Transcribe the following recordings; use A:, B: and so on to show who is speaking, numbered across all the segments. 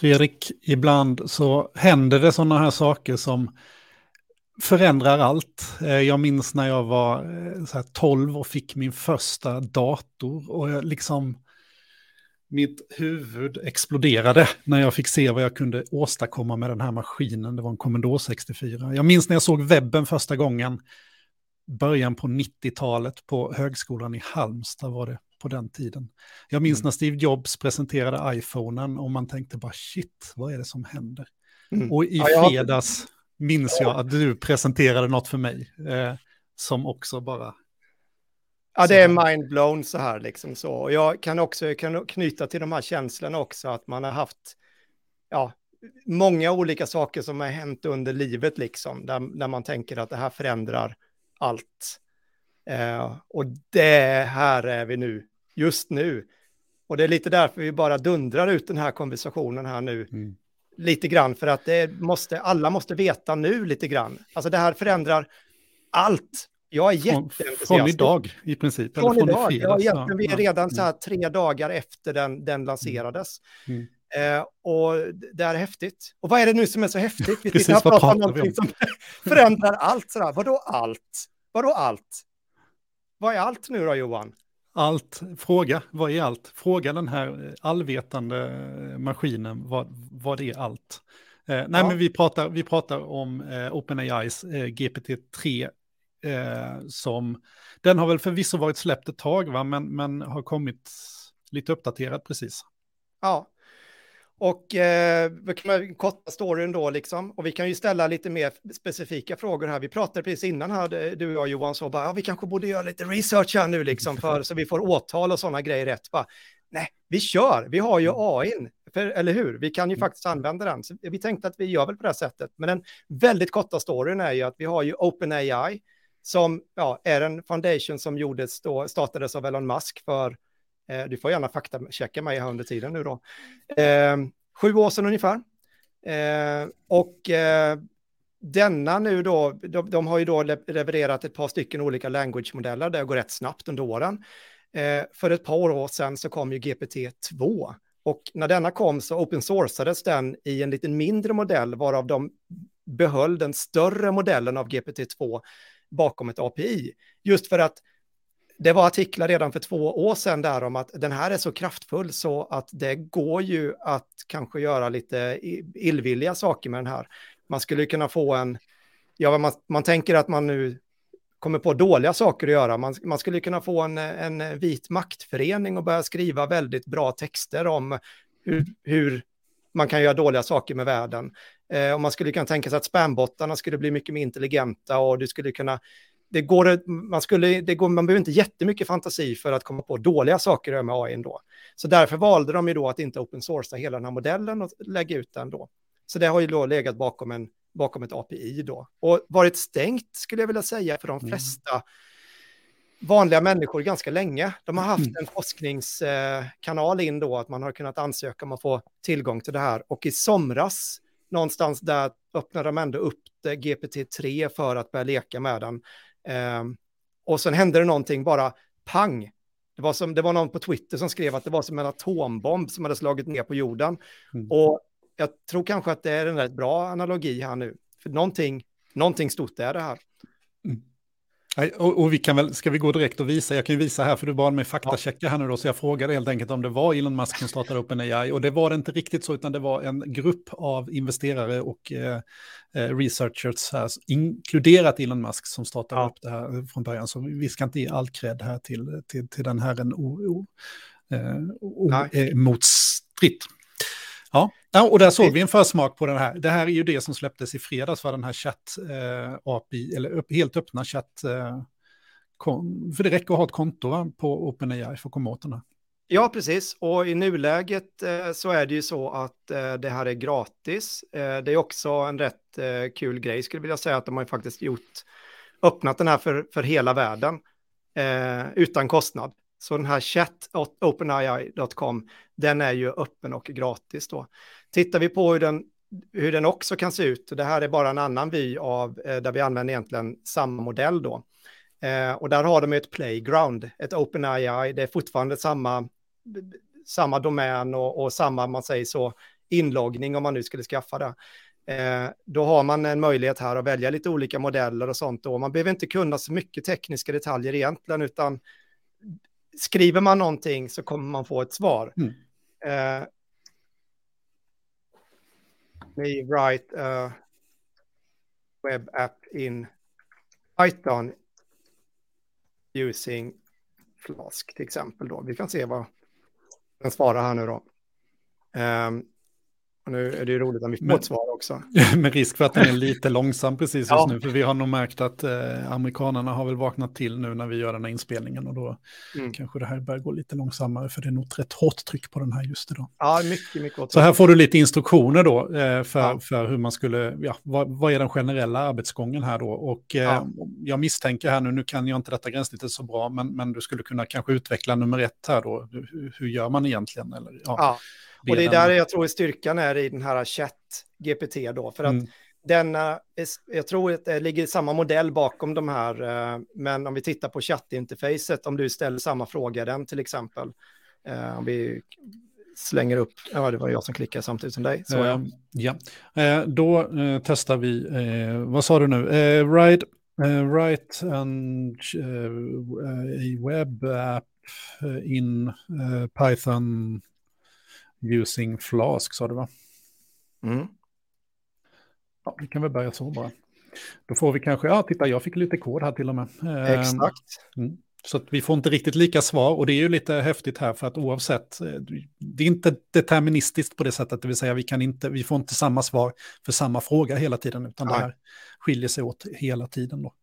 A: Fredrik, ibland så händer det sådana här saker som förändrar allt. Eh, jag minns när jag var eh, så 12 och fick min första dator och jag liksom mitt huvud exploderade när jag fick se vad jag kunde åstadkomma med den här maskinen. Det var en Commodore 64. Jag minns när jag såg webben första gången, början på 90-talet på högskolan i Halmstad var det på den tiden. Jag minns mm. när Steve Jobs presenterade iPhonen och man tänkte bara shit, vad är det som händer? Mm. Och i ja, fredags minns jag att du presenterade något för mig eh, som också bara...
B: Ja, det är mindblown så här liksom så. Och jag kan också kan knyta till de här känslorna också, att man har haft ja, många olika saker som har hänt under livet liksom, där, där man tänker att det här förändrar allt. Eh, och det här är vi nu, just nu. Och det är lite därför vi bara dundrar ut den här konversationen här nu. Mm. Lite grann, för att det måste, alla måste veta nu lite grann. Alltså det här förändrar allt. Jag är jätteentusiastisk.
A: Från idag i princip?
B: Från, från idag, ja, egentligen, vi är redan så här tre dagar efter den, den lanserades. Mm. Eh, och det är häftigt. Och vad är det nu som är så häftigt? Vi
A: Precis, pratar om någonting
B: som förändrar allt. Sådär. Vadå allt? Vadå allt? Vad är allt nu då, Johan?
A: Allt, fråga, vad är allt? Fråga den här allvetande maskinen, vad, vad är allt? Eh, nej, ja. men vi pratar, vi pratar om eh, OpenAIs eh, GPT-3 eh, som, den har väl förvisso varit släppt ett tag, va? Men, men har kommit lite uppdaterad precis.
B: Ja, och eh, kan korta storyn då liksom. Och vi kan ju ställa lite mer specifika frågor här. Vi pratade precis innan här, du och jag Johan, så bara, ja, vi kanske borde göra lite research här nu liksom, för, så vi får åtal och sådana grejer rätt. Bara, nej, vi kör, vi har ju mm. AI, eller hur? Vi kan ju mm. faktiskt använda den. Så vi tänkte att vi gör väl på det här sättet. Men den väldigt korta storyn är ju att vi har ju OpenAI, som ja, är en foundation som gjordes då, startades av Elon Musk för Eh, du får gärna faktachecka mig här under tiden nu då. Eh, sju år sedan ungefär. Eh, och eh, denna nu då, de, de, har ju då levererat ett par stycken olika language-modeller, det går rätt snabbt under åren. Eh, för ett par år sedan så kom ju GPT-2. Och när denna kom så open sourcades den i en liten mindre modell, varav de behöll den större modellen av GPT-2 bakom ett API. Just för att det var artiklar redan för två år sedan där om att den här är så kraftfull så att det går ju att kanske göra lite illvilliga saker med den här. Man skulle kunna få en, ja man, man tänker att man nu kommer på dåliga saker att göra. Man, man skulle kunna få en, en vit maktförening och börja skriva väldigt bra texter om hur, hur man kan göra dåliga saker med världen. Eh, och man skulle kunna tänka sig att spambottarna skulle bli mycket mer intelligenta och du skulle kunna det går, man, skulle, det går, man behöver inte jättemycket fantasi för att komma på dåliga saker med AI då. Så därför valde de ju då att inte open sourca hela den här modellen och lägga ut den då. Så det har ju då legat bakom, en, bakom ett API då. Och varit stängt skulle jag vilja säga för de mm. flesta mm. vanliga människor ganska länge. De har haft mm. en forskningskanal in då, att man har kunnat ansöka om att få tillgång till det här. Och i somras, någonstans där öppnade de ändå upp GPT-3 för att börja leka med den. Eh, och sen hände det någonting bara pang. Det var, som, det var någon på Twitter som skrev att det var som en atombomb som hade slagit ner på jorden. Mm. Och jag tror kanske att det är en rätt bra analogi här nu. För någonting, någonting stort är det här.
A: Mm. Och, och, vi kan väl, ska vi gå direkt och visa, jag kan ju visa här för du bad mig faktachecka här nu då, så jag frågade helt enkelt om det var Elon Musk som startade upp en AI, och det var det inte riktigt så, utan det var en grupp av investerare och eh, eh researchers här, inkluderat Elon Musk, som startade ja. upp det här från början, så vi ska inte ge all cred här till, till, till den här en omotstritt. Eh, Ja. Ja, och där såg vi en försmak på den här. Det här är ju det som släpptes i fredags för den här chatt-API, eh, eller upp, helt öppna chatt. Eh, kom, för det räcker att ha ett konto på OpenAI för att komma åt den här.
B: Ja, precis. Och i nuläget eh, så är det ju så att eh, det här är gratis. Eh, det är också en rätt eh, kul grej, skulle jag vilja säga, att de har ju faktiskt gjort, öppnat den här för, för hela världen utan kostnad. Så den här chat.openai.com, den är ju öppen och gratis då. Tittar vi på hur den, hur den också kan se ut, det här är bara en annan vy av, eh, där vi använder egentligen samma modell då. Eh, och där har de ett playground, ett OpenAI, det är fortfarande samma, samma domän och, och samma, man säger så, inloggning om man nu skulle skaffa det. Eh, då har man en möjlighet här att välja lite olika modeller och sånt. Och man behöver inte kunna så mycket tekniska detaljer egentligen, utan skriver man någonting så kommer man få ett svar. Mm. Me write a web app in Python using Flask till exempel. Då. Vi kan se vad den svarar här nu då. Um, och nu är det ju roligt att vi får ett svar också.
A: Med risk för att den är lite långsam precis just ja. nu. För vi har nog märkt att eh, amerikanerna har väl vaknat till nu när vi gör den här inspelningen. Och då mm. kanske det här börjar gå lite långsammare. För det är nog ett rätt hårt tryck på den här just idag.
B: Ja, mycket, mycket hårt.
A: Så här får du lite instruktioner då eh, för, ja. för hur man skulle, ja, vad, vad, är den generella arbetsgången här då? Och eh, ja. jag misstänker här nu, nu kan jag inte detta gränssnittet så bra, men, men du skulle kunna kanske utveckla nummer ett här då. Hur, hur gör man egentligen? Eller,
B: ja. Och det är där jag tror styrkan är i den här chatt-GPT då, för att mm. denna, jag tror att det ligger samma modell bakom de här, eh, men om vi tittar på chattinterfacet, om du ställer samma fråga den till exempel, eh, om vi slänger upp, ja det var jag som klickade samtidigt som dig. Så, ja.
A: Uh, ja, uh, då testar vi, vad sa du nu, write, write and, a web app in Python Using Flask sa du va? Mm. Ja, vi kan väl börja så bara. Då får vi kanske, ja titta jag fick lite kod här till och med.
B: Ehm, Exakt.
A: Mm. Så att vi får inte riktigt lika svar och det är ju lite häftigt här för att oavsett, eh, det är inte deterministiskt på det sättet, det vill säga vi, kan inte, vi får inte samma svar för samma fråga hela tiden, utan Nej. det här skiljer sig åt hela tiden. Då.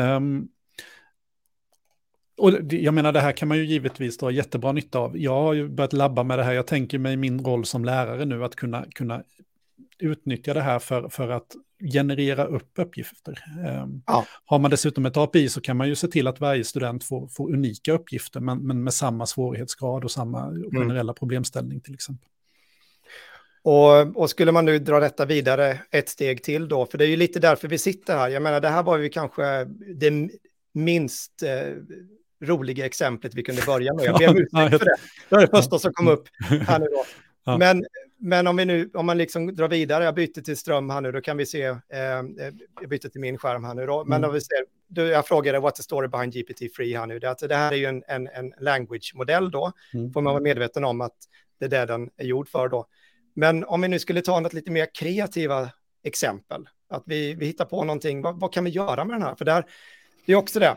A: Um, och jag menar, det här kan man ju givetvis dra jättebra nytta av. Jag har ju börjat labba med det här. Jag tänker mig min roll som lärare nu att kunna, kunna utnyttja det här för, för att generera upp uppgifter. Ehm, ja. Har man dessutom ett API så kan man ju se till att varje student får, får unika uppgifter, men, men med samma svårighetsgrad och samma mm. generella problemställning till exempel.
B: Och, och, skulle man nu dra detta vidare ett steg till då, för det är ju lite därför vi sitter här. Jag menar, det här var ju kanske det minst eh, roliga exemplet vi kunde börja med. Jag ber om ursäkt för det. Det var det första som kom upp här nu då. Men, men om, vi nu, om man liksom drar vidare, jag byter till ström här nu, då kan vi se, eh, jag byter till min skärm här nu då, men mm. om vi ser, då jag frågade what's the story behind GPT-3 här nu, det, alltså, det här är ju en, en, en language-modell då, mm. får man vara medveten om att det är det den är gjord för då. Men om vi nu skulle ta något lite mer kreativa exempel, att vi, vi hittar på någonting, vad, vad kan vi göra med den här? För där, det är också det,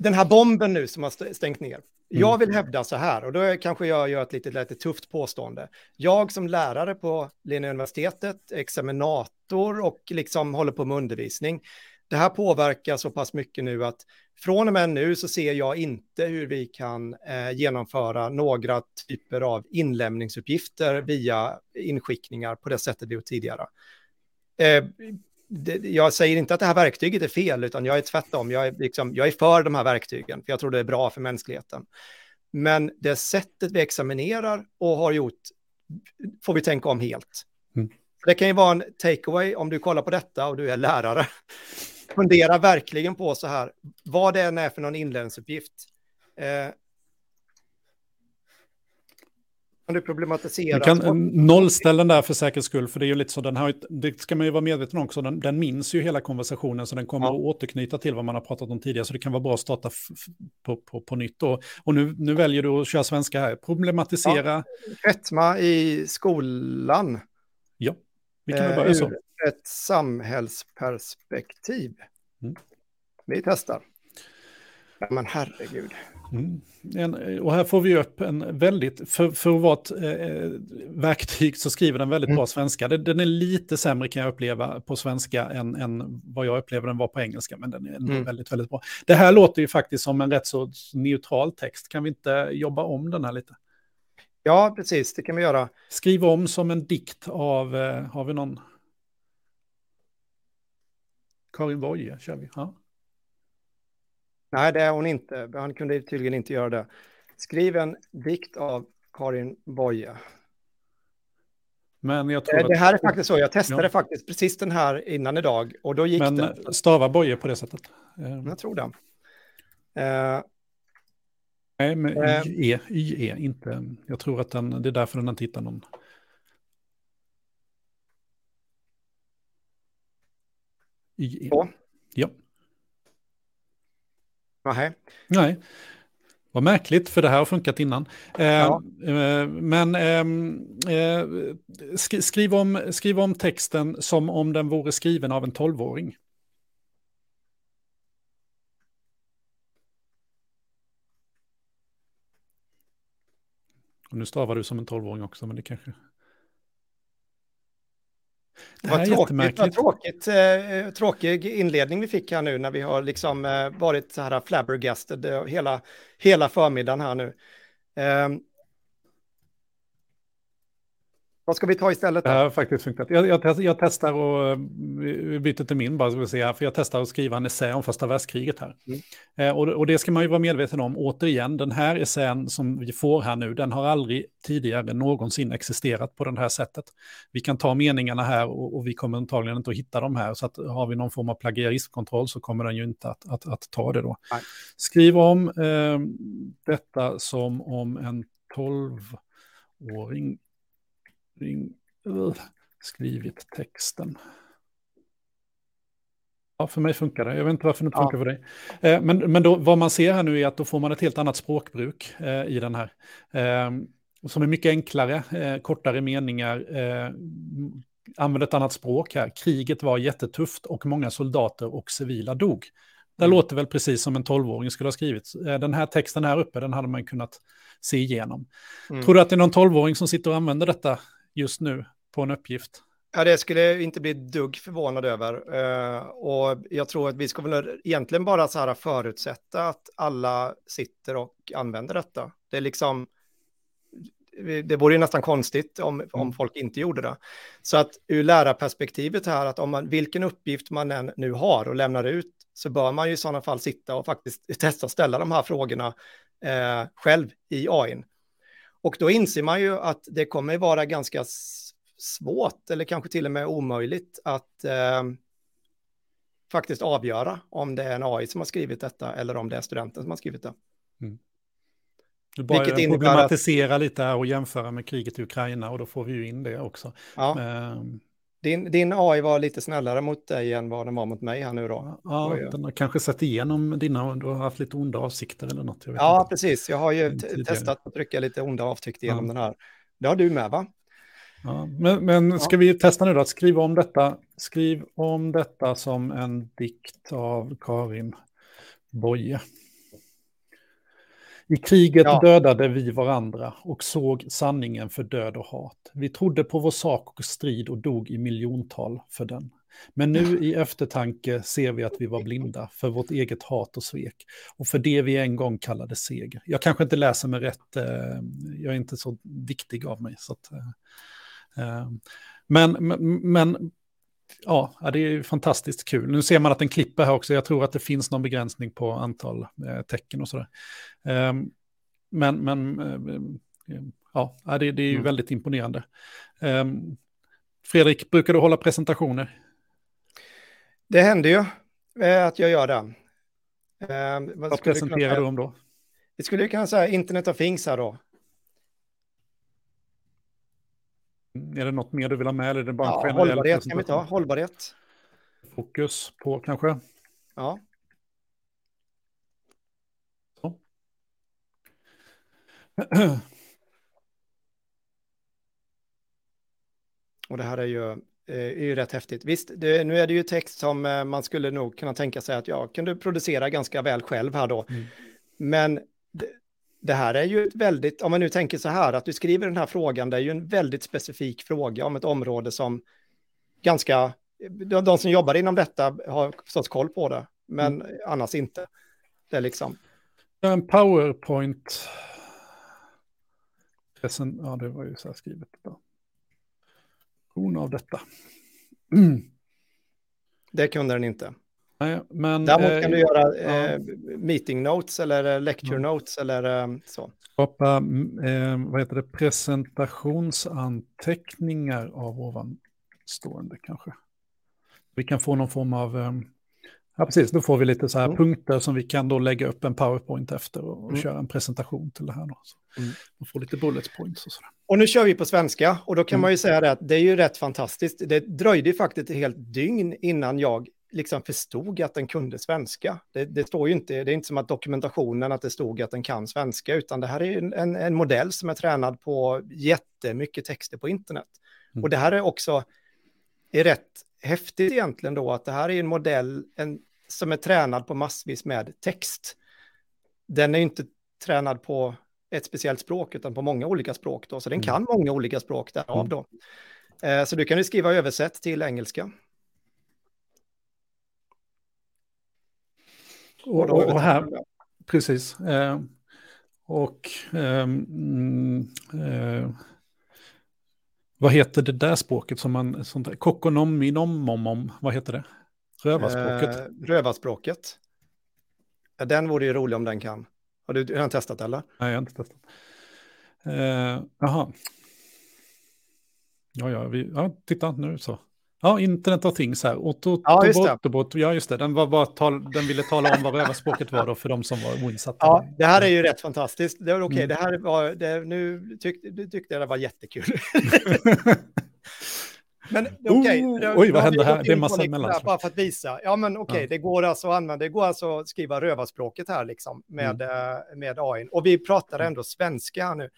B: den här bomben nu som har stängt ner. Jag vill hävda så här, och då kanske jag gör ett lite, lite tufft påstående. Jag som lärare på Linnéuniversitetet, examinator och liksom håller på med undervisning, det här påverkar så pass mycket nu att från och med nu så ser jag inte hur vi kan eh, genomföra några typer av inlämningsuppgifter via inskickningar på det sättet vi gjort tidigare. Eh, jag säger inte att det här verktyget är fel, utan jag är tvärtom. Jag är, liksom, jag är för de här verktygen, för jag tror det är bra för mänskligheten. Men det sättet vi examinerar och har gjort får vi tänka om helt. Mm. Det kan ju vara en takeaway om du kollar på detta och du är lärare. Fundera verkligen på så här, vad det än är för någon inlärningsuppgift. Eh, kan du problematisera? Du
A: kan nollställa den där för säkerhets skull, för det är ju lite så, den har, det ska man ju vara medveten om också, den, den minns ju hela konversationen, så den kommer ja. att återknyta till vad man har pratat om tidigare, så det kan vara bra att starta på, på, på nytt. Och, och nu, nu väljer du att köra svenska här, problematisera.
B: Ja. Fetma i skolan.
A: Ja, vi kan väl börja så.
B: ett samhällsperspektiv. Mm. Vi testar. Ja, men herregud.
A: Mm. En, och här får vi upp en väldigt, för, för att vara ett eh, verktyg så skriver den väldigt mm. bra svenska. Den, den, är lite sämre kan jag uppleva på svenska än, än vad jag upplever den var på engelska, men den är mm. väldigt, väldigt bra. Det här låter ju faktiskt som en rätt så neutral text. Kan vi inte jobba om den här lite?
B: Ja, precis, det kan vi göra.
A: Skriv om som en dikt av, eh, har vi någon? Karin Boye kör vi. Ja.
B: Nej, det är hon inte. Han kunde tydligen inte göra det. Skriv en dikt av Karin Boye.
A: Men jag tror eh,
B: det, att... det här är faktiskt så, jag testade ja. faktiskt precis den här innan idag och då gick
A: Men
B: det.
A: stava Boye på det sättet?
B: Eh. Jag tror det. Eh.
A: Nej, men IE, uh, IE, inte. Jag tror att den, det är därför den inte hittar någon.
B: IE. Så.
A: Ja.
B: Nej.
A: Nej. Vad märkligt, för det här har funkat innan. Eh, ja. eh, men ehm, eh, sk skriv, om, skriv om texten som om den vore skriven av en tolvåring. Och nu stavar du som en tolvåring också, men det kanske...
B: Det, var tråkigt, var tråkigt eh, tråkig inledning vi fick här nu när vi har liksom eh, varit så här flabbergasted eh, hela, hela förmiddagen här nu. Eh, vad ska vi ta istället?
A: Då? Det har faktiskt funkat. Jag, jag, jag testar och vi byter till min bara, så vi se för jag testar att skriva en essä om första världskriget här. Mm. Eh, och, och, det ska man ju vara medveten om, återigen, den här essän som vi får här nu, den har aldrig tidigare någonsin existerat på det här sättet. Vi kan ta meningarna här och, och vi kommer antagligen inte att hitta dem här, så att har vi någon form av plagiarismkontroll så kommer den ju inte att, att, att ta det då. Nej. Skriv om eh, detta som om en tolvåring uh, skrivit texten. Ja, för mig funkar det. Jag vet inte varför det inte funkar ja. för dig. Eh, men men då, vad man ser här nu är att då får man ett helt annat språkbruk eh, i den här. Eh, som är mycket enklare, eh, kortare meningar, eh, använder ett annat språk här. Kriget var jättetufft och många soldater och civila dog. Det mm. låter väl precis som en tolvåring skulle ha skrivit. Eh, den här texten här uppe, den hade man kunnat se igenom. Mm. Tror du att det är någon tolvåring som sitter och använder detta just nu på en uppgift?
B: Ja, det skulle jag inte bli dugg förvånad över. Uh, och jag tror att vi ska väl egentligen bara så här förutsätta att alla sitter och använder detta. Det är liksom, det vore ju nästan konstigt om, om mm. folk inte gjorde det. Så att ur lärarperspektivet här, att om man, vilken uppgift man än nu har och lämnar ut, så bör man ju i sådana fall sitta och faktiskt testa att ställa de här frågorna eh, själv i AI. Och då inser man ju att det kommer vara ganska svårt eller kanske till och med omöjligt att eh, faktiskt avgöra om det är en AI som har skrivit detta eller om det är studenten som har skrivit det. Mm.
A: Du bara Vilket problematisera att... lite här och jämföra med kriget i Ukraina och då får vi ju in det också.
B: Ja. Men... Din, din AI var lite snällare mot dig än vad den var mot mig här nu då.
A: Ja, den har kanske sett igenom dina, du har haft lite onda avsikter eller något.
B: ja, inte. precis. Jag har ju testat att trycka lite onda avsikter genom ja. den här. Det har du med va?
A: Ja, men, men ska vi testa nu då att skriva om detta? Skriv om detta som en dikt av Karin Boye. I kriget ja. dödade vi varandra och såg sanningen för död och hat. Vi trodde på vår sak och strid och dog i miljontal för den. Men nu i eftertanke ser vi att vi var blinda för vårt eget hat och svek och för det vi en gång kallade seger. Jag kanske inte läser med rätt, eh, jag är inte så diktig av mig. Så att, eh, eh men, men, men ja, det är fantastiskt kul. Nu ser man att den klipper här också. Jag tror att det finns någon begränsning på antal eh, tecken och sådär. Eh, men, men eh, ja, det, det är ju mm. väldigt imponerande. Ehm, Fredrik, brukar du hålla presentationer?
B: Det händer ju eh, att jag gör det.
A: Ehm, vad, vad presenterar du om då?
B: Vi skulle kunna säga Internet of Things här då.
A: Är det något mer du vill ha med? Eller är det bara
B: ja, hållbarhet kan vi ta. Hållbarhet.
A: Fokus på kanske?
B: Ja. Så. Och det här är ju, eh, är ju rätt häftigt. Visst, det, nu är det ju text som eh, man skulle nog kunna tänka sig att jag kunde producera ganska väl själv här då. Mm. Men det här är ju ett väldigt, om man nu tänker så här, att du skriver den här frågan, det är ju en väldigt specifik fråga om ett område som ganska, de som jobbar inom detta har förstås koll på det, men mm. annars inte. Det är liksom.
A: En powerpoint. Ja, det var ju så här skrivet. Hon av detta.
B: Mm. Det kunde den inte.
A: Nej, men,
B: Däremot kan du eh, göra eh, meeting notes eller eh, lecture mm. notes eller så.
A: Skapa eh, vad heter det, presentationsanteckningar av ovanstående kanske. Vi kan få någon form av, ja precis, då får vi lite så här mm. punkter som vi kan då lägga upp en powerpoint efter och, och mm. köra en presentation till det här. Då. Så mm. Man får lite bullet points och sådär.
B: Och nu kör vi på svenska och då kan mm. man ju säga det att det är ju rätt fantastiskt. Det dröjde faktiskt ett helt dygn innan jag liksom förstod att den kunde svenska. Det, det, står ju inte, det är inte som att dokumentationen att det stod att den kan svenska, utan det här är en, en modell som är tränad på jättemycket texter på internet. Mm. Och det här är också är rätt häftigt egentligen då, att det här är en modell en, som är tränad på massvis med text. Den är inte tränad på ett speciellt språk, utan på många olika språk då, så den mm. kan många olika språk därav mm. då. Eh, så du kan ju skriva översätt till engelska.
A: Och, och, och här, precis. Eh, och ehm, eh, vad heter det där språket som man, sånt där, kokonomminomomom, vad heter det? Rövarspråket.
B: Eh, rövarspråket. Den vore ju rolig om den kan. Har du redan testat eller?
A: Nej, jag har inte testat. Eh, jaha. Ja, ja, vi, ja, titta nu så. Ja, Internet of Things här. Otto, ja, just det. Autobot, ja, just det. Den, var bara tal, den ville tala om vad rövarspråket var då för de som var oinsatta.
B: Ja, det här är ju rätt fantastiskt. Det var okej, okay. mm. det här var, det, nu tyck, tyckte jag det var jättekul.
A: men okej. Okay, oh, oj, vad hände här? Det är massa mellanslag.
B: Bara för att visa. Ja, men okej, okay, ja. det går alltså att använda, det går alltså att skriva rövarspråket här liksom med, mm. Eh, med AI. Och vi pratar mm. ändå svenska här nu.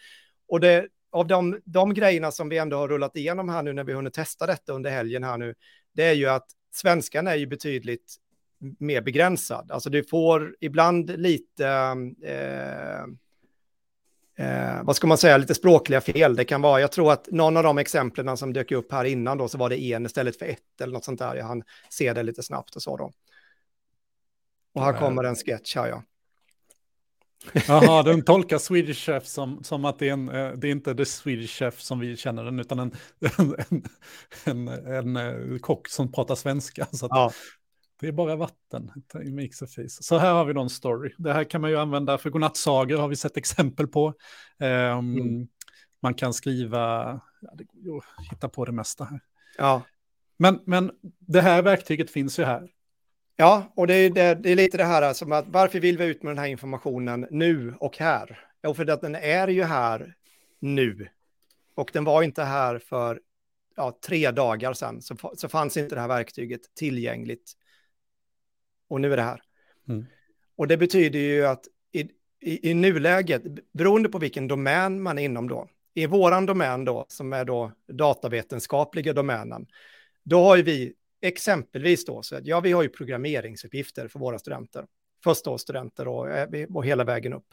B: Och det, av de, de grejerna som vi ändå har rullat igenom här nu när vi hunnit testa detta under helgen här nu, det är ju att svenskan är ju betydligt mer begränsad. Alltså du får ibland lite, eh, eh, vad ska man säga, lite språkliga fel. Det kan vara, jag tror att någon av de exemplen som dök upp här innan då så var det en istället för ett eller något sånt där. Jag hann se det lite snabbt och så då. Och här kommer en sketch här ja.
A: Jaha, den tolkar Swedish Chef som, som att det är, en, eh, det är inte the Swedish Chef som vi känner den, utan en, en, en, en, en eh, kock som pratar svenska. Så ja. Det är bara vatten i mix och fis. Så här har vi en story. Det här kan man ju använda för godnattsagor, har vi sett exempel på. Um, mm. Man kan skriva, ja, det hitta på det mesta här.
B: Ja.
A: Men, men det här verktyget finns ju här.
B: Ja, och det är, det, det är lite det här som att varför vill vi ut med den här informationen nu och här? Jo, för att den är ju här nu. Och den var inte här för ja, tre dagar sedan, så, så fanns inte det här verktyget tillgängligt. Och nu är det här. Mm. Och det betyder ju att i, i, i nuläget, beroende på vilken domän man är inom då, i våran domän då, som är då datavetenskapliga domänen, då har ju vi Exempelvis då, så att, ja, vi har ju programmeringsuppgifter för våra studenter, förstaårsstudenter och, eh, och hela vägen upp.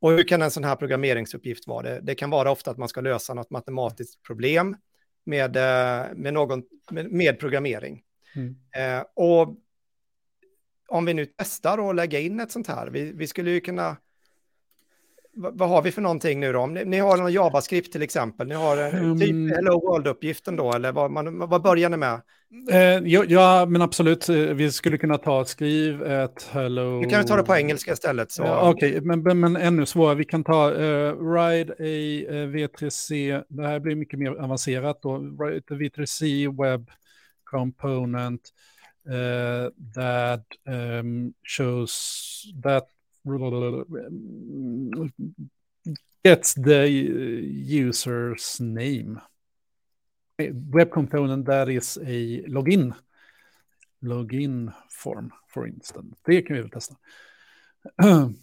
B: Och hur kan en sån här programmeringsuppgift vara? Det, det kan vara ofta att man ska lösa något matematiskt problem med, eh, med, någon, med, med programmering. Mm. Eh, och om vi nu testar att lägga in ett sånt här, vi, vi skulle ju kunna vad har vi för någonting nu då? Ni, ni har en JavaScript till exempel, ni har um, typ Hello World-uppgiften då, eller vad, man, vad börjar ni med?
A: Eh, ja, ja, men absolut, eh, vi skulle kunna ta skriv, ett Hello...
B: Du kan ta det på engelska istället. Så...
A: Ja, Okej, okay. men, men ännu svårare, vi kan ta uh, Ride a uh, V3C, det här blir mycket mer avancerat då, Ride a V3C Web Component uh, that um, shows that gets the user's name. Web component that is a login. Login form, for instance. Det kan vi väl testa.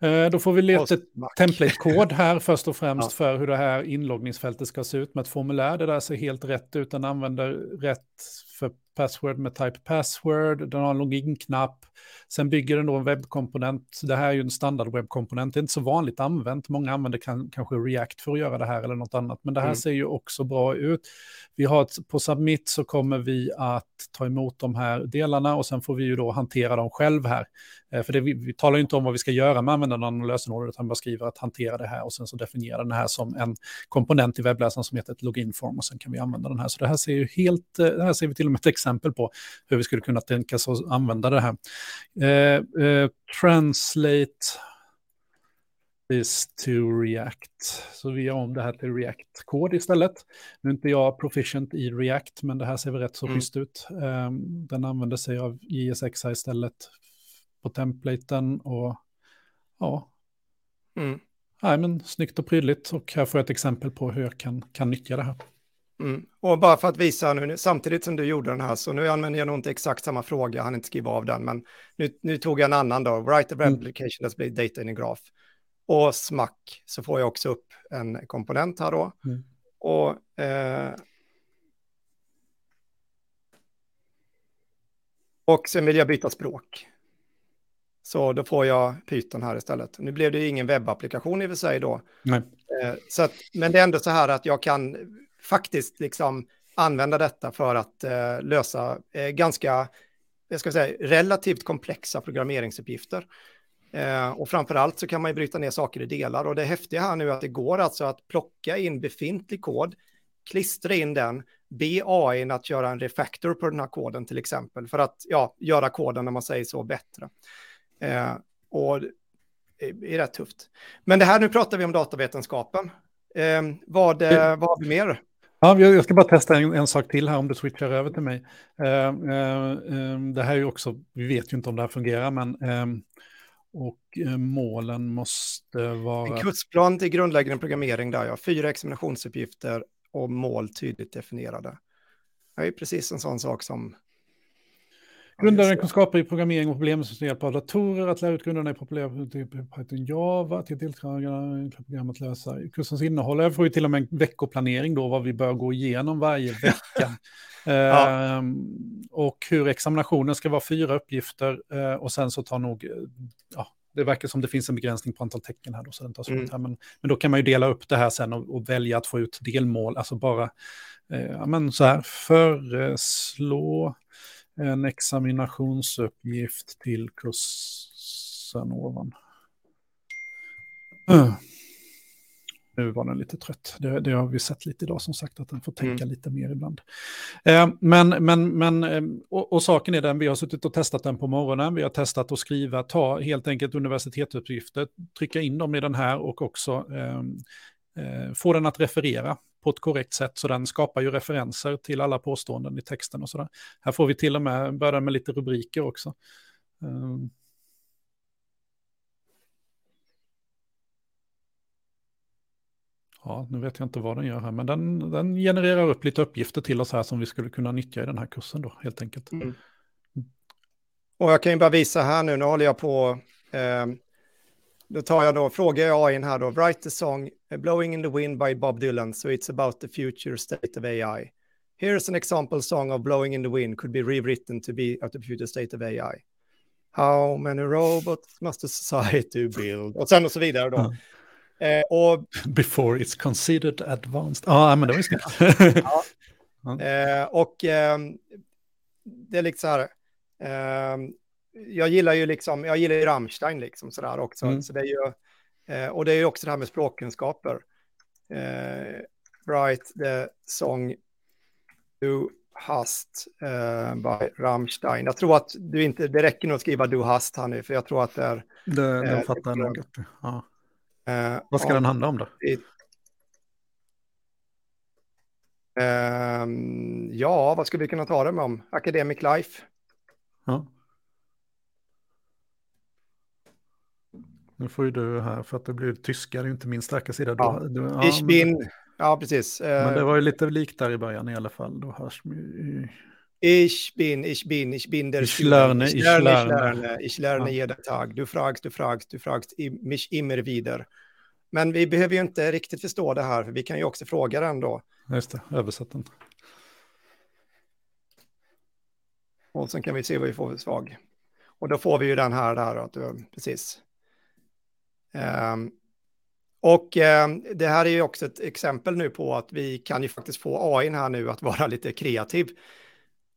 A: Eh, då får vi leta ett template-kod här först och främst ja. för hur det här inloggningsfältet ska se ut med ett formulär. Det där ser helt rätt ut. Den använder rätt för password med type password. Den har en login-knapp. Sen bygger den då en webbkomponent. Det här är ju en standard webbkomponent. Det är inte så vanligt använt. Många använder kan, kanske React för att göra det här eller något annat. Men det här mm. ser ju också bra ut. Vi har ett, på Submit så kommer vi att ta emot de här delarna och sen får vi ju då hantera dem själv här. Eh, för det, vi, vi talar ju inte om vad vi ska göra med användarna och lösenord, utan bara skriver att hantera det här och sen så definierar den här som en komponent i webbläsaren som heter ett login-form och sen kan vi använda den här. Så det här ser ju helt, eh, det här ser vi till och med ett exempel på hur vi skulle kunna tänka oss att använda det här. Eh, eh, translate is to React. Så vi gör om det här till React-kod istället. Nu är inte jag proficient i React, men det här ser väl rätt så mm. schysst ut. Um, den använder sig av JSX istället på templaten och ja. Mm. Nej, men snyggt och prydligt och här får jag ett exempel på hur jag kan, kan nyttja det här.
B: Mm. Och bara för att visa nu, samtidigt som du gjorde den här, så nu använder jag nog inte exakt samma fråga, han inte skriva av den, men nu, nu tog jag en annan då, write a replication that's data in a graph. Och smack, så får jag också upp en komponent här då. Mm. Och eh, Och sen vill jag byta språk. Så då får jag Python här istället. Nu blev det ju ingen webbapplikation i och för sig då.
A: Nej.
B: Eh, så att, men det är ändå så här att jag kan faktiskt liksom använda detta för att eh, lösa eh, ganska, jag ska säga, relativt komplexa programmeringsuppgifter. Eh, och framför allt så kan man ju bryta ner saker i delar. Och det häftiga här nu är att det går alltså att plocka in befintlig kod, klistra in den, be AI att göra en refactor på den här koden till exempel, för att ja, göra koden, när man säger så, bättre. Eh, och det är rätt tufft. Men det här, nu pratar vi om datavetenskapen. Eh, vad, eh, vad har vi mer?
A: Ja, jag ska bara testa en, en, sak till här om du switchar över till mig. Eh, eh, eh det här är ju också, vi vet ju inte om det här fungerar, men och målen måste vara...
B: En kursplan till grundläggande programmering där, ja. Fyra examinationsuppgifter och mål tydligt definierade. Det är precis en sån sak som...
A: Grundläggande kunskaper i programmering och problem med hjälp av datorer, att lära ut grunderna i populär Python Java, till deltagarna program att lösa. Kursens innehåll, jag får ju till och med en veckoplanering då, vad vi bör gå igenom varje vecka. ja. ehm, och hur examinationen ska vara fyra uppgifter eh, och sen så tar nog, ja, det verkar som det finns en begränsning på antal tecken här då, så den slut mm. här. Men, men då kan man ju dela upp det här sen och, och välja att få ut delmål, alltså bara, eh, men så här, föreslå en examinationsuppgift till kursen ovan. Nu var den lite trött. Det, det, har vi sett lite idag som sagt, att den får tänka mm. lite mer ibland. Eh, men, men, men eh, och, och, saken är den, vi har suttit och testat den på morgonen. Vi har testat att skriva, ta helt enkelt universitetsuppgifter, trycka in dem i den här och också eh, Eh, få den att referera på ett korrekt sätt. Så den skapar ju referenser till alla påståenden i texten och sådär. Här får vi till och med börja med lite rubriker också. Ehm. Ja, nu vet jag inte vad den gör här, men den, den genererar upp lite uppgifter till oss här som vi skulle kunna nyttja i den här kursen då, helt enkelt. Mm.
B: Och jag kan ju bara visa här nu, nu håller jag på, eh, då tar jag då, frågar jag in här då, write the song Blowing in the Wind by Bob Dylan, so it's about the future state of AI. Here's an example song of Blowing in the Wind could be rewritten to be at the future state of AI. How many robots must a society build? Och sen och så vidare då. Mm.
A: Eh, och, Before it's considered advanced. Ja, ah, men det var ju snyggt.
B: ja. eh, och eh, det är liksom så här. Ehm, jag gillar ju liksom, jag gillar ju Rammstein liksom sådär också. Mm. Så det är ju, eh, och det är ju också det här med språkkunskaper. Eh, Write the song Du hast uh, by Rammstein. Jag tror att du inte, det räcker nog att skriva Du hast här nu, för jag tror att det är...
A: Det, det fattar jag nog. Ja. Uh, Vad ska den handla om då?
B: Uh, ja, vad skulle vi kunna ta det om? Academic life.
A: Ja. Nu får ju du här, för att det blir tyska, det är inte min starka sida.
B: Ja. Du, du, ja, ich bin, ja precis.
A: Men det var ju lite likt där i början i alla fall. Då hörs
B: Ich bin, ich bin, ich bin der
A: ich lerne,
B: ich lerne, ich lerne, ich lerne ja. jeden Tag. Du fragst, du fragst, du fragst mich immer wieder. Men vi behöver ju inte riktigt förstå det här, för vi kan ju också fråga den då.
A: Just det, översätt den.
B: Och sen kan vi se vad vi får för svag. Och då får vi ju den här där, att du, precis. Ehm, och ehm, det här är ju också ett exempel nu på att vi kan ju faktiskt få AI här nu att vara lite kreativ.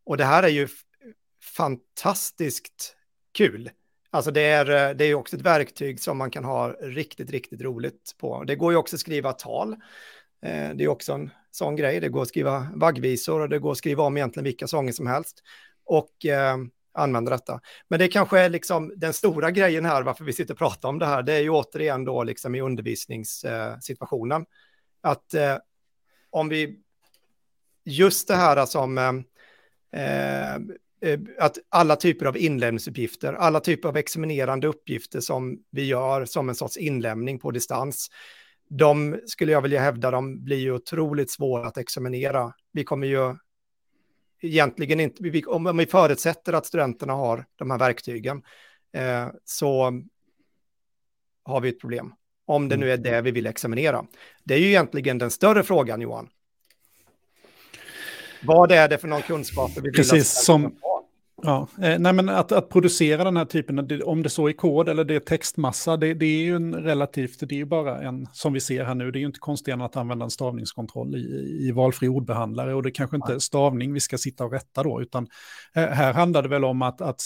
B: Och det här är ju fantastiskt kul. Alltså det är, ju det är också ett verktyg som man kan ha riktigt, riktigt roligt på. Det går ju också att skriva tal. Ehm, det är också en sån grej. Det går att skriva vaggvisor och det går att skriva om egentligen vilka sånger som helst. Och använda detta. Men det kanske är liksom den stora grejen här, varför vi sitter och pratar om det här, det är ju återigen då liksom i undervisningssituationen. Eh, att eh, om vi, just det här som eh, eh, att alla typer av inlämningsuppgifter, alla typer av examinerande uppgifter som vi gör som en sorts inlämning på distans, de skulle jag vilja hävda, de blir ju otroligt svåra att examinera. Vi kommer ju egentligen inte, om vi förutsätter att studenterna har de här verktygen, eh, så har vi ett problem. Om det nu är det vi vill examinera. Det är ju egentligen den större frågan, Johan. Vad är det för någon kunskap vi vill
A: Precis, som, Ja, eh, nej men att, att producera den här typen, om det så är kod eller det är textmassa, det, det, är ju en relativt, det är ju bara en, som vi ser här nu, det är ju inte konstigare än att använda en stavningskontroll i, i valfri ordbehandlare och det kanske inte är stavning vi ska sitta och rätta då, utan eh, här handlar det väl om att, att,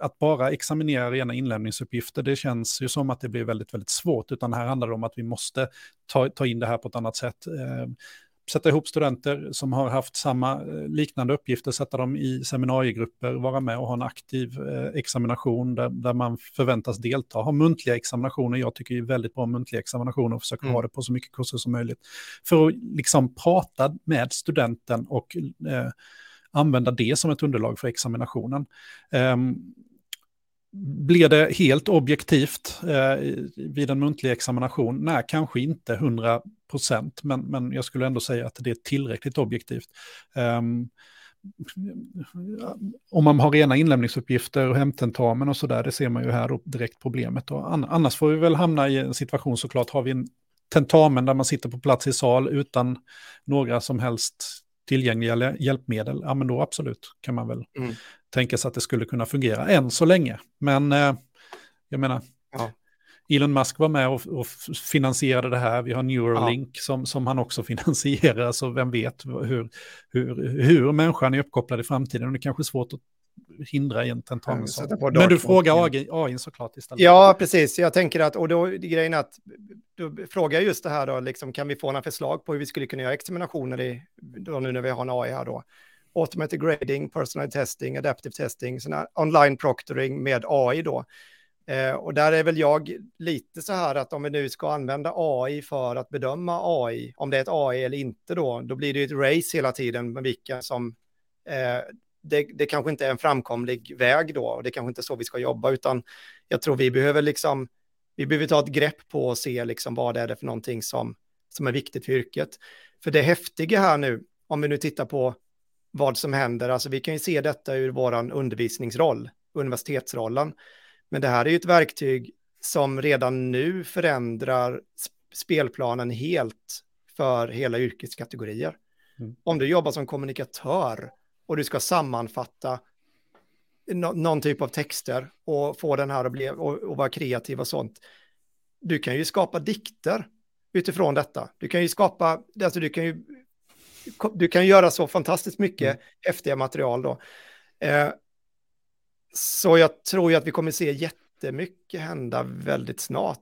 A: att bara examinera rena inlämningsuppgifter, det känns ju som att det blir väldigt, väldigt svårt, utan här handlar det om att vi måste ta, ta in det här på ett annat sätt. Eh, sätta ihop studenter som har haft samma eh, liknande uppgifter, sätta dem i seminariegrupper, vara med och ha en aktiv eh, examination där, där man förväntas delta. Ha muntliga examinationer, jag tycker är väldigt bra muntliga examinationer och försöka mm. ha det på så mycket kurser som möjligt. För att liksom prata med studenten och eh, använda det som ett underlag för examinationen. Um, blir det helt objektivt eh, vid en muntlig examination? Nej, kanske inte 100 procent, men, men jag skulle ändå säga att det är tillräckligt objektivt. Um, om man har rena inlämningsuppgifter och hemtentamen och sådär, det ser man ju här då direkt problemet. Och annars får vi väl hamna i en situation såklart, har vi en tentamen där man sitter på plats i sal utan några som helst tillgängliga hjälpmedel, ja men då absolut kan man väl mm tänka sig att det skulle kunna fungera än så länge. Men eh, jag menar, ja. Elon Musk var med och, och, finansierade det här. Vi har Neuralink ja. som, som han också finansierar, så vem vet hur, hur, hur människan är uppkopplad i framtiden. Och det är kanske är svårt att hindra i en tentamensal. Men du frågar AI, AI såklart istället.
B: Ja, precis. Jag tänker att, och då grejen är att, du frågar just det här då, liksom, kan vi få några förslag på hur vi skulle kunna göra examinationer i, då nu när vi har en AI här då. Automated grading, personal testing, adaptive testing, såna online proctoring med AI då. Eh, och där är väl jag lite så här att om vi nu ska använda AI för att bedöma AI, om det är ett AI eller inte då, då blir det ju ett race hela tiden med vilka som eh, det, det kanske inte är en framkomlig väg då, och det kanske inte är så vi ska jobba, utan jag tror vi behöver liksom, vi behöver ta ett grepp på och se liksom vad är för någonting som, som är viktigt för yrket. För det häftiga här nu, om vi nu tittar på vad som händer, alltså vi kan ju se detta ur våran undervisningsroll, universitetsrollen, men det här är ju ett verktyg som redan nu förändrar spelplanen helt för hela yrkeskategorier. Mm. Om du jobbar som kommunikatör och du ska sammanfatta no någon typ av texter och få den här att bli och, och vara kreativ och sånt. Du kan ju skapa dikter utifrån detta. Du kan ju skapa, alltså du kan ju, du kan göra så fantastiskt mycket mm. häftiga material då. Eh, så jag tror ju att vi kommer se jättemycket hända väldigt snart.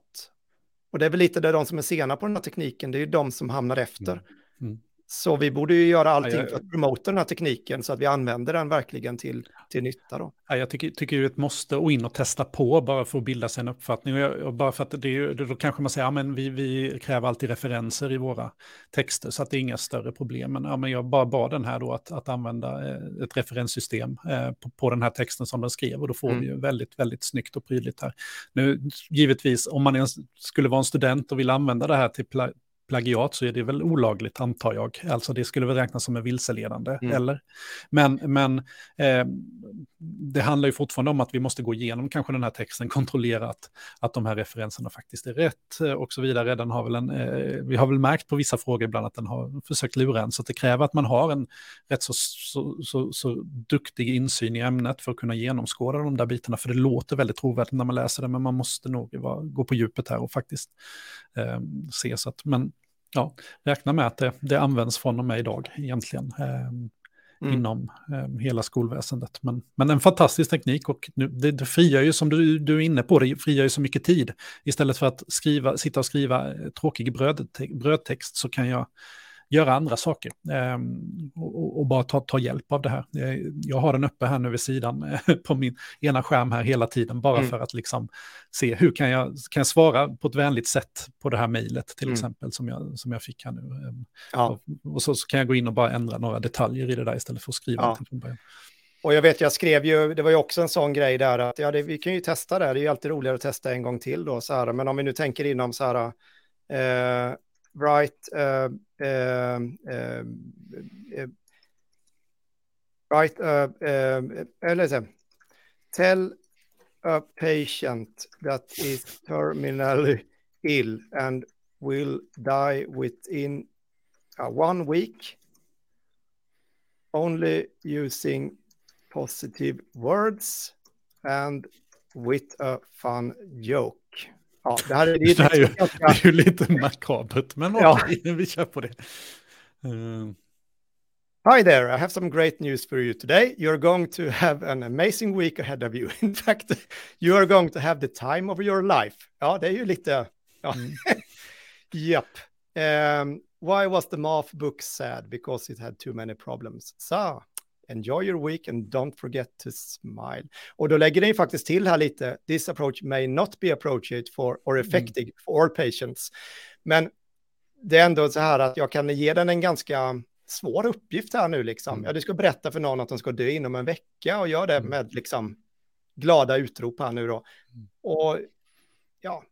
B: Och det är väl lite det de som är sena på den här tekniken, det är ju de som hamnar efter. Mm. Så vi borde ju göra allting ja, jag... för att promota den här tekniken så att vi använder den verkligen till, till nytta. Då.
A: Ja, jag tycker, tycker det är ett måste att in och testa på bara för att bilda sig en uppfattning. Och, jag, och bara för att det är, då kanske man säger att ja, vi, vi kräver alltid referenser i våra texter så att det är inga större problem. Men, ja, men jag bara bad den här då att, att använda eh, ett referenssystem eh, på, på, den här texten som den skrev och då får mm. vi ju väldigt, väldigt snyggt och prydligt här. Nu, givetvis, om man skulle vara en student och vill använda det här till plagiat så är det väl olagligt antar jag. Alltså det skulle väl räknas som en vilseledande, mm. eller? Men, men eh, det handlar ju fortfarande om att vi måste gå igenom kanske den här texten, kontrollera att, att de här referenserna faktiskt är rätt eh, och så vidare. Den har väl en, eh, vi har väl märkt på vissa frågor ibland att den har försökt lura en, så det kräver att man har en rätt så, så, så, så duktig insyn i ämnet för att kunna genomskåda de där bitarna, för det låter väldigt trovärdigt när man läser det, men man måste nog vara, gå på djupet här och faktiskt eh, se så att, men ja, räkna med att det, det används från och med idag egentligen. Eh, mm. inom eh, hela skolväsendet. Men, men en fantastisk teknik och nu, det, det friar ju, som du, du är inne på, det friar ju så mycket tid. Istället för att skriva, sitta och skriva tråkig brödte, brödtext så kan jag göra andra saker eh, och, och, bara ta, ta hjälp av det här. Eh, jag har den uppe här nu vid sidan eh, på min ena skärm här hela tiden, bara mm. för att liksom se hur kan jag, kan jag svara på ett vänligt sätt på det här mejlet till mm. exempel som jag, som jag fick här nu. Ehm, ja. Och, och så, så, kan jag gå in och bara ändra några detaljer i det där istället för att skriva ja. från början.
B: Och jag vet, jag skrev ju, det var ju också en sån grej där att ja, det, vi kan ju testa det, det är ju alltid roligare att testa en gång till då, så här, men om vi nu tänker inom så här, Uh, write, uh, Um, um, uh, write, eller så tell a patient that is terminally ill and will die within uh, one week, only using positive words and with a fun joke.
A: Ja, det, här är, det, det, är ju, det är ju lite makabert, men ja. vi kör på det. Uh.
B: Hi there, I have some great news for you today. You're going to have an amazing week ahead of you. In fact, you are going to have the time of your life. Ja, det är ju lite... Ja. Mm. yep. Um, why was the math book sad? Because it had too many problems. So, enjoy your week and don't forget to smile. Och då lägger den faktiskt till här lite, this approach may not be appropriate for or mm. effective mm. for all patients. Men det är ändå så här att jag kan ge den en ganska svår uppgift här nu liksom. Mm. Ja, du ska berätta för någon att de ska dö inom en vecka och gör det mm. med liksom glada utrop här nu då. Mm. Och ja,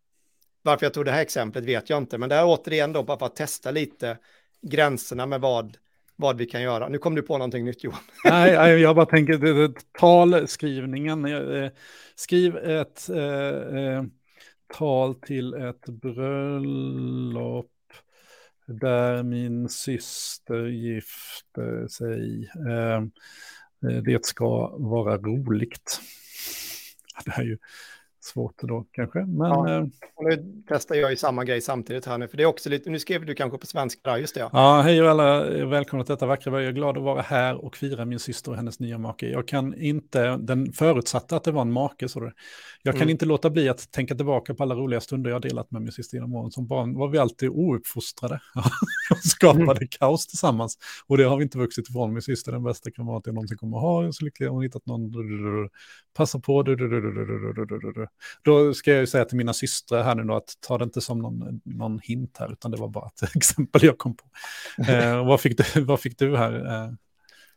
B: varför jag tog det här exemplet vet jag inte, men det är återigen då bara för att testa lite gränserna med vad, vad vi kan göra. Nu kom du på någonting nytt Johan.
A: Nej, jag bara tänker det, det, talskrivningen. Eh, skriv ett eh, eh, tal till ett bröllop där min syster gifter sig. Eh, eh det ska vara roligt. Det är ju svårt då kanske. Men, ja,
B: eh, nu testar jag ju samma grej samtidigt här nu, för det är också lite, nu skrev du kanske på svenska, just det.
A: Ja, hej och alla, välkomna till detta vackra Jag är glad att vara här och fira min syster och hennes nya make. Jag kan inte, den förutsatte att det var en make, så det, jag kan mm. inte låta bli att tänka tillbaka på alla roliga stunder jag delat med min syster genom åren. Som barn var vi alltid ouppfostrade och skapade mm. kaos tillsammans. Och det har vi inte vuxit ifrån. Min syster den bästa kamrat jag någonsin kommer att ha. Jag är så lycklig, hon hittat någon. Passa på. Då ska jag ju säga till mina systrar här nu då att ta det inte som någon, någon hint här, utan det var bara ett exempel jag kom på. Eh, vad, fick du, vad fick du här? Eh?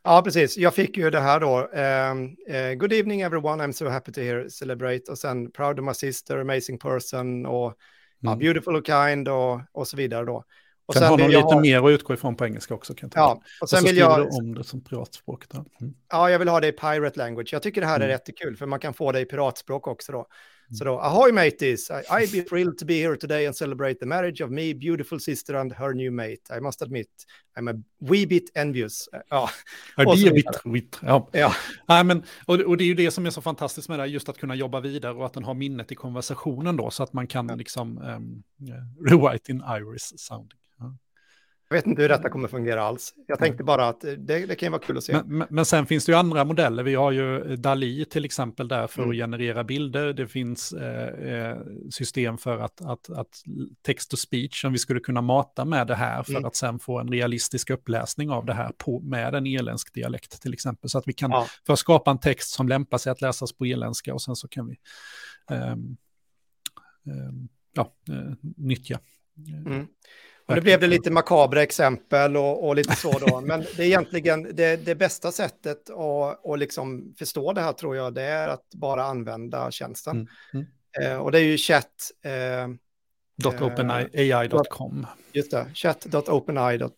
B: Ja, precis. Jag fick ju det här då. Uh, uh, good evening everyone, I'm so happy to hear celebrate. Och sen proud of my sister, amazing person och mm. uh, beautiful och kind och, och så vidare då. Och
A: sen, sen har de lite ha... mer att utgå ifrån på engelska också. Kan
B: jag ja,
A: och sen och så vill jag... om det som piratspråk.
B: Mm. Ja, jag vill ha det i pirate language. Jag tycker det här mm. är jättekul, för man kan få det i piratspråk också då. Så då, ahoy mateys, I, I'd be thrilled to be here today and celebrate the marriage of me, beautiful sister and her new mate. I must admit, I'm a wee bit envious. Ja,
A: och be a bit wit. Ja. ja. Nej, men, och, och det är ju det som är så fantastiskt med det, just att kunna jobba vidare och att den har minnet i konversationen då, så att man kan ja. liksom um, rewrite in iris sounding.
B: Jag vet inte hur detta kommer fungera alls. Jag tänkte bara att det, det kan ju vara kul att se.
A: Men, men, men, sen finns det ju andra modeller. Vi har ju Dali till exempel där för mm. att generera bilder. Det finns eh, eh, system för att, att, att text to speech som vi skulle kunna mata med det här för mm. att sen få en realistisk uppläsning av det här på, med en irländsk dialekt till exempel. Så att vi kan ja. för skapa en text som lämpar sig att läsas på irländska och sen så kan vi um, um, ja, uh, nyttja.
B: Mm. Och nu blev det lite makabra exempel och, och, lite så då, men det är egentligen det, det bästa sättet att, att liksom förstå det här tror jag, det är att bara använda tjänsten. Mm. Mm. Eh, och det är ju chatt... Eh,
A: .openai.com.
B: Just det, chat.openai.com.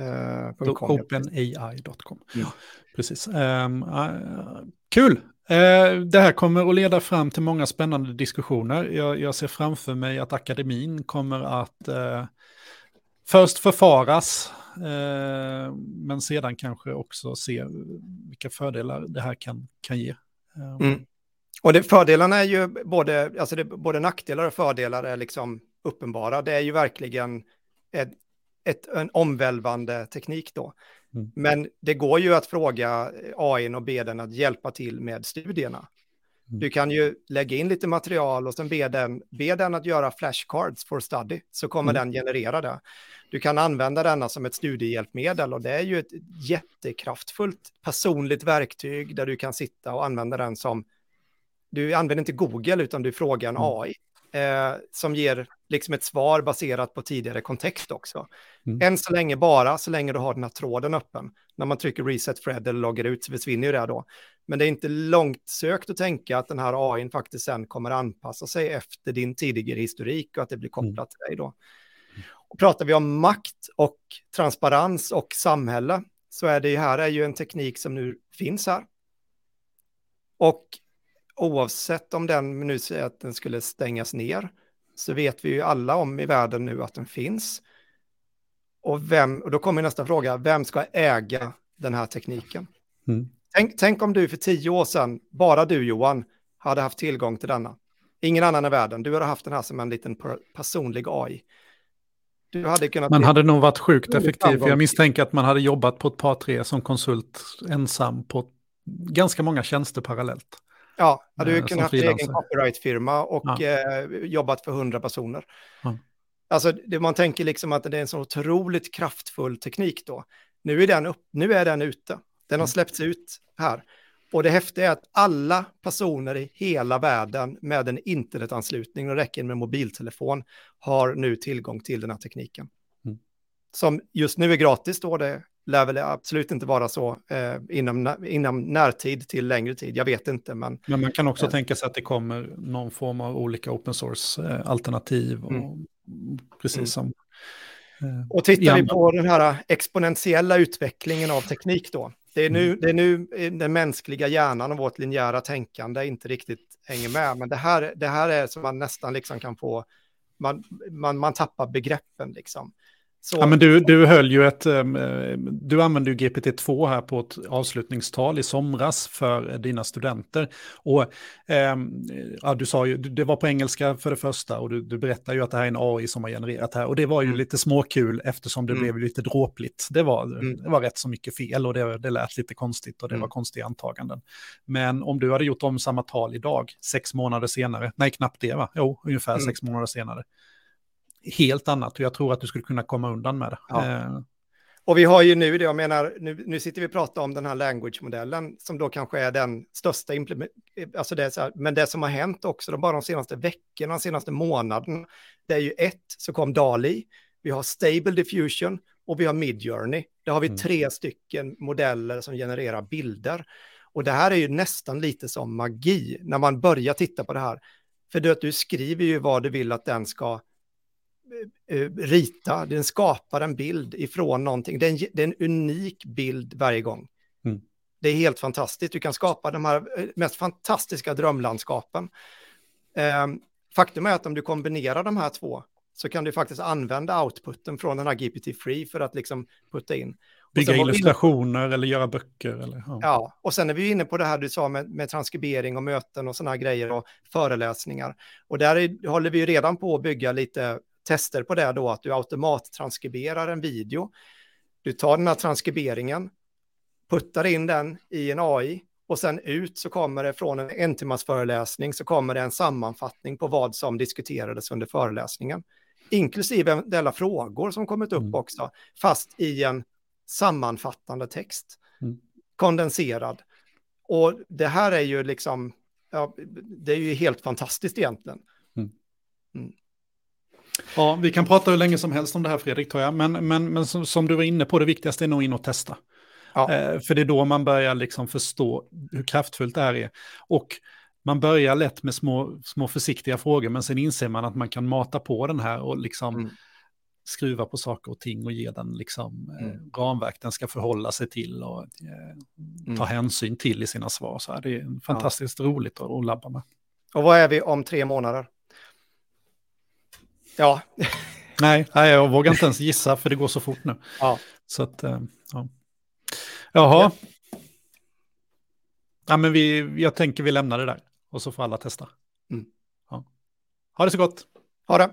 A: Uh, Openai.com. Mm. Ja, precis. Um, uh, kul! Uh, det här kommer att leda fram till många spännande diskussioner. Jag, jag ser framför mig att akademin kommer att först förfaras, eh, men sedan kanske också se vilka fördelar det här kan, kan ge.
B: Eh, mm. Och det, fördelarna är ju både, alltså det, både nackdelar och fördelar är liksom uppenbara. Det är ju verkligen ett, ett, en omvälvande teknik då. Mm. Men det går ju att fråga AI och be den att hjälpa till med studierna. Du kan ju lägga in lite material och sen be den, be den att göra flashcards for study, så kommer mm. den generera det. Du kan använda denna som ett studiehjälpmedel och det är ju ett jättekraftfullt personligt verktyg där du kan sitta och använda den som, du använder inte Google utan du frågar en mm. AI. Eh, som ger liksom ett svar baserat på tidigare kontext också. Mm. Än så länge bara, så länge du har den här tråden öppen. När man trycker reset Fred eller loggar ut så försvinner ju det då. Men det är inte långt sökt att tänka att den här AI faktiskt sen kommer anpassa sig efter din tidigare historik och att det blir kopplat mm. till dig då. Och pratar vi om makt och transparens och samhälle så är det ju här är ju en teknik som nu finns här. Och oavsett om den nu säger att den skulle stängas ner så vet vi ju alla om i världen nu att den finns. Och, vem, och då kommer nästa fråga, vem ska äga den här tekniken? Mm. Tänk, tänk, om du för tio år sedan, bara du Johan, hade haft tillgång till denna. Ingen annan i världen, du hade haft den här som en liten personlig AI.
A: Du hade kunnat man hade nog varit sjukt effektiv, för jag misstänker att man hade jobbat på ett par tre som konsult ensam på ganska många tjänster parallellt.
B: Ja, hade du eh, kunnat ha en egen copyright-firma och ja. eh, jobbat för hundra personer. Ja. Alltså, det, man tänker liksom att det är en så otroligt kraftfull teknik då. Nu är den, upp, nu är den ute. Den har mm. släppts ut här. Och det häftiga är att alla personer i hela världen med en internetanslutning och räcker med mobiltelefon har nu tillgång till den här tekniken. Mm. Som just nu är gratis då, det lär väl absolut inte vara så eh, inom, inom närtid till längre tid. Jag vet inte, men...
A: Men man kan också eh, tänka sig att det kommer någon form av olika open source-alternativ. Eh, mm. Precis mm. som...
B: Eh, och tittar vi på den här exponentiella utvecklingen av teknik då. Det är, nu, mm. det är nu den mänskliga hjärnan och vårt linjära tänkande inte riktigt hänger med. Men det här, det här är som man nästan liksom kan få, man, man, man tappar begreppen liksom.
A: Så... Ja, men du, du höll ju ett, ehm, du använde ju GPT-2 här på ett avslutningstal i somras för dina studenter. Och eh, ja, du sa ju, det var på engelska för det första och du, du berättar ju att det här är en AI som har genererat här. Och det var ju mm. lite småkul eftersom det mm. blev lite dråpligt. Det var, mm. det var rätt så mycket fel och det, det lät lite konstigt och det var mm. konstiga antaganden. Men om du hade gjort om samma tal idag, sex månader senare, nej knappt det va, jo, ungefär mm. sex månader senare, helt annat och jag tror att du skulle kunna komma undan med det. Ja. Eh.
B: Och vi har ju nu det, jag menar, nu, nu sitter vi och pratar om den här language-modellen som då kanske är den största alltså det här, men det som har hänt också, bara de senaste veckorna, de senaste månaderna, det är ju ett, så kom Dali, vi har Stable Diffusion och vi har Midjourney. Där har vi mm. tre stycken modeller som genererar bilder. Och det här är ju nästan lite som magi när man börjar titta på det här. För du, du skriver ju vad du vill att den ska rita, den skapar en bild ifrån någonting. Det är en, det är en unik bild varje gång. Mm. Det är helt fantastiskt. Du kan skapa de här eh, mest fantastiska drömlandskapen. Eh, faktum är att om du kombinerar de här två så kan du faktiskt använda outputen från den här GPT-free för att liksom putta in.
A: Bygga illustrationer inne... eller göra böcker. Eller,
B: ja. ja. och sen är vi inne på det här du sa med, med transkribering och möten och sådana grejer och föreläsningar. Och där är, håller vi redan på att bygga lite tester på det då, att du automattranskriberar en video. Du tar den här transkriberingen, puttar in den i en AI och sen ut så kommer det från en en timmas föreläsning så kommer det en sammanfattning på vad som diskuterades under föreläsningen. Inklusive eventuella frågor som kommit upp mm. också, fast i en sammanfattande text. Mm. Kondenserad. Och det här är ju liksom, ja, det är ju helt fantastiskt egentligen. Mm.
A: mm. Ja, vi kan prata hur länge som helst om det här Fredrik, tror jag. Men, men, men som, som du var inne på, det viktigaste är nog in och testa. Ja. Eh, för det är då man börjar liksom förstå hur kraftfullt det här är. Och man börjar lätt med små, små försiktiga frågor, men sen inser man att man kan mata på den här och liksom mm. skruva på saker och ting och ge den liksom eh, mm. ramverk den ska förhålla sig till och eh, ta mm. hänsyn till i sina svar. Så här, det är fantastiskt ja. roligt att, att labba med.
B: Och vad är vi om tre månader? Ja.
A: nej, nej, jag vågar inte ens gissa för det går så fort nu. Ja. Så att, eh, ja. Jaha. Ja. ja, men vi, jag tänker vi lämnar det där och så får alla testa. Mm. Ja. Ha det så gott.
B: Ha det.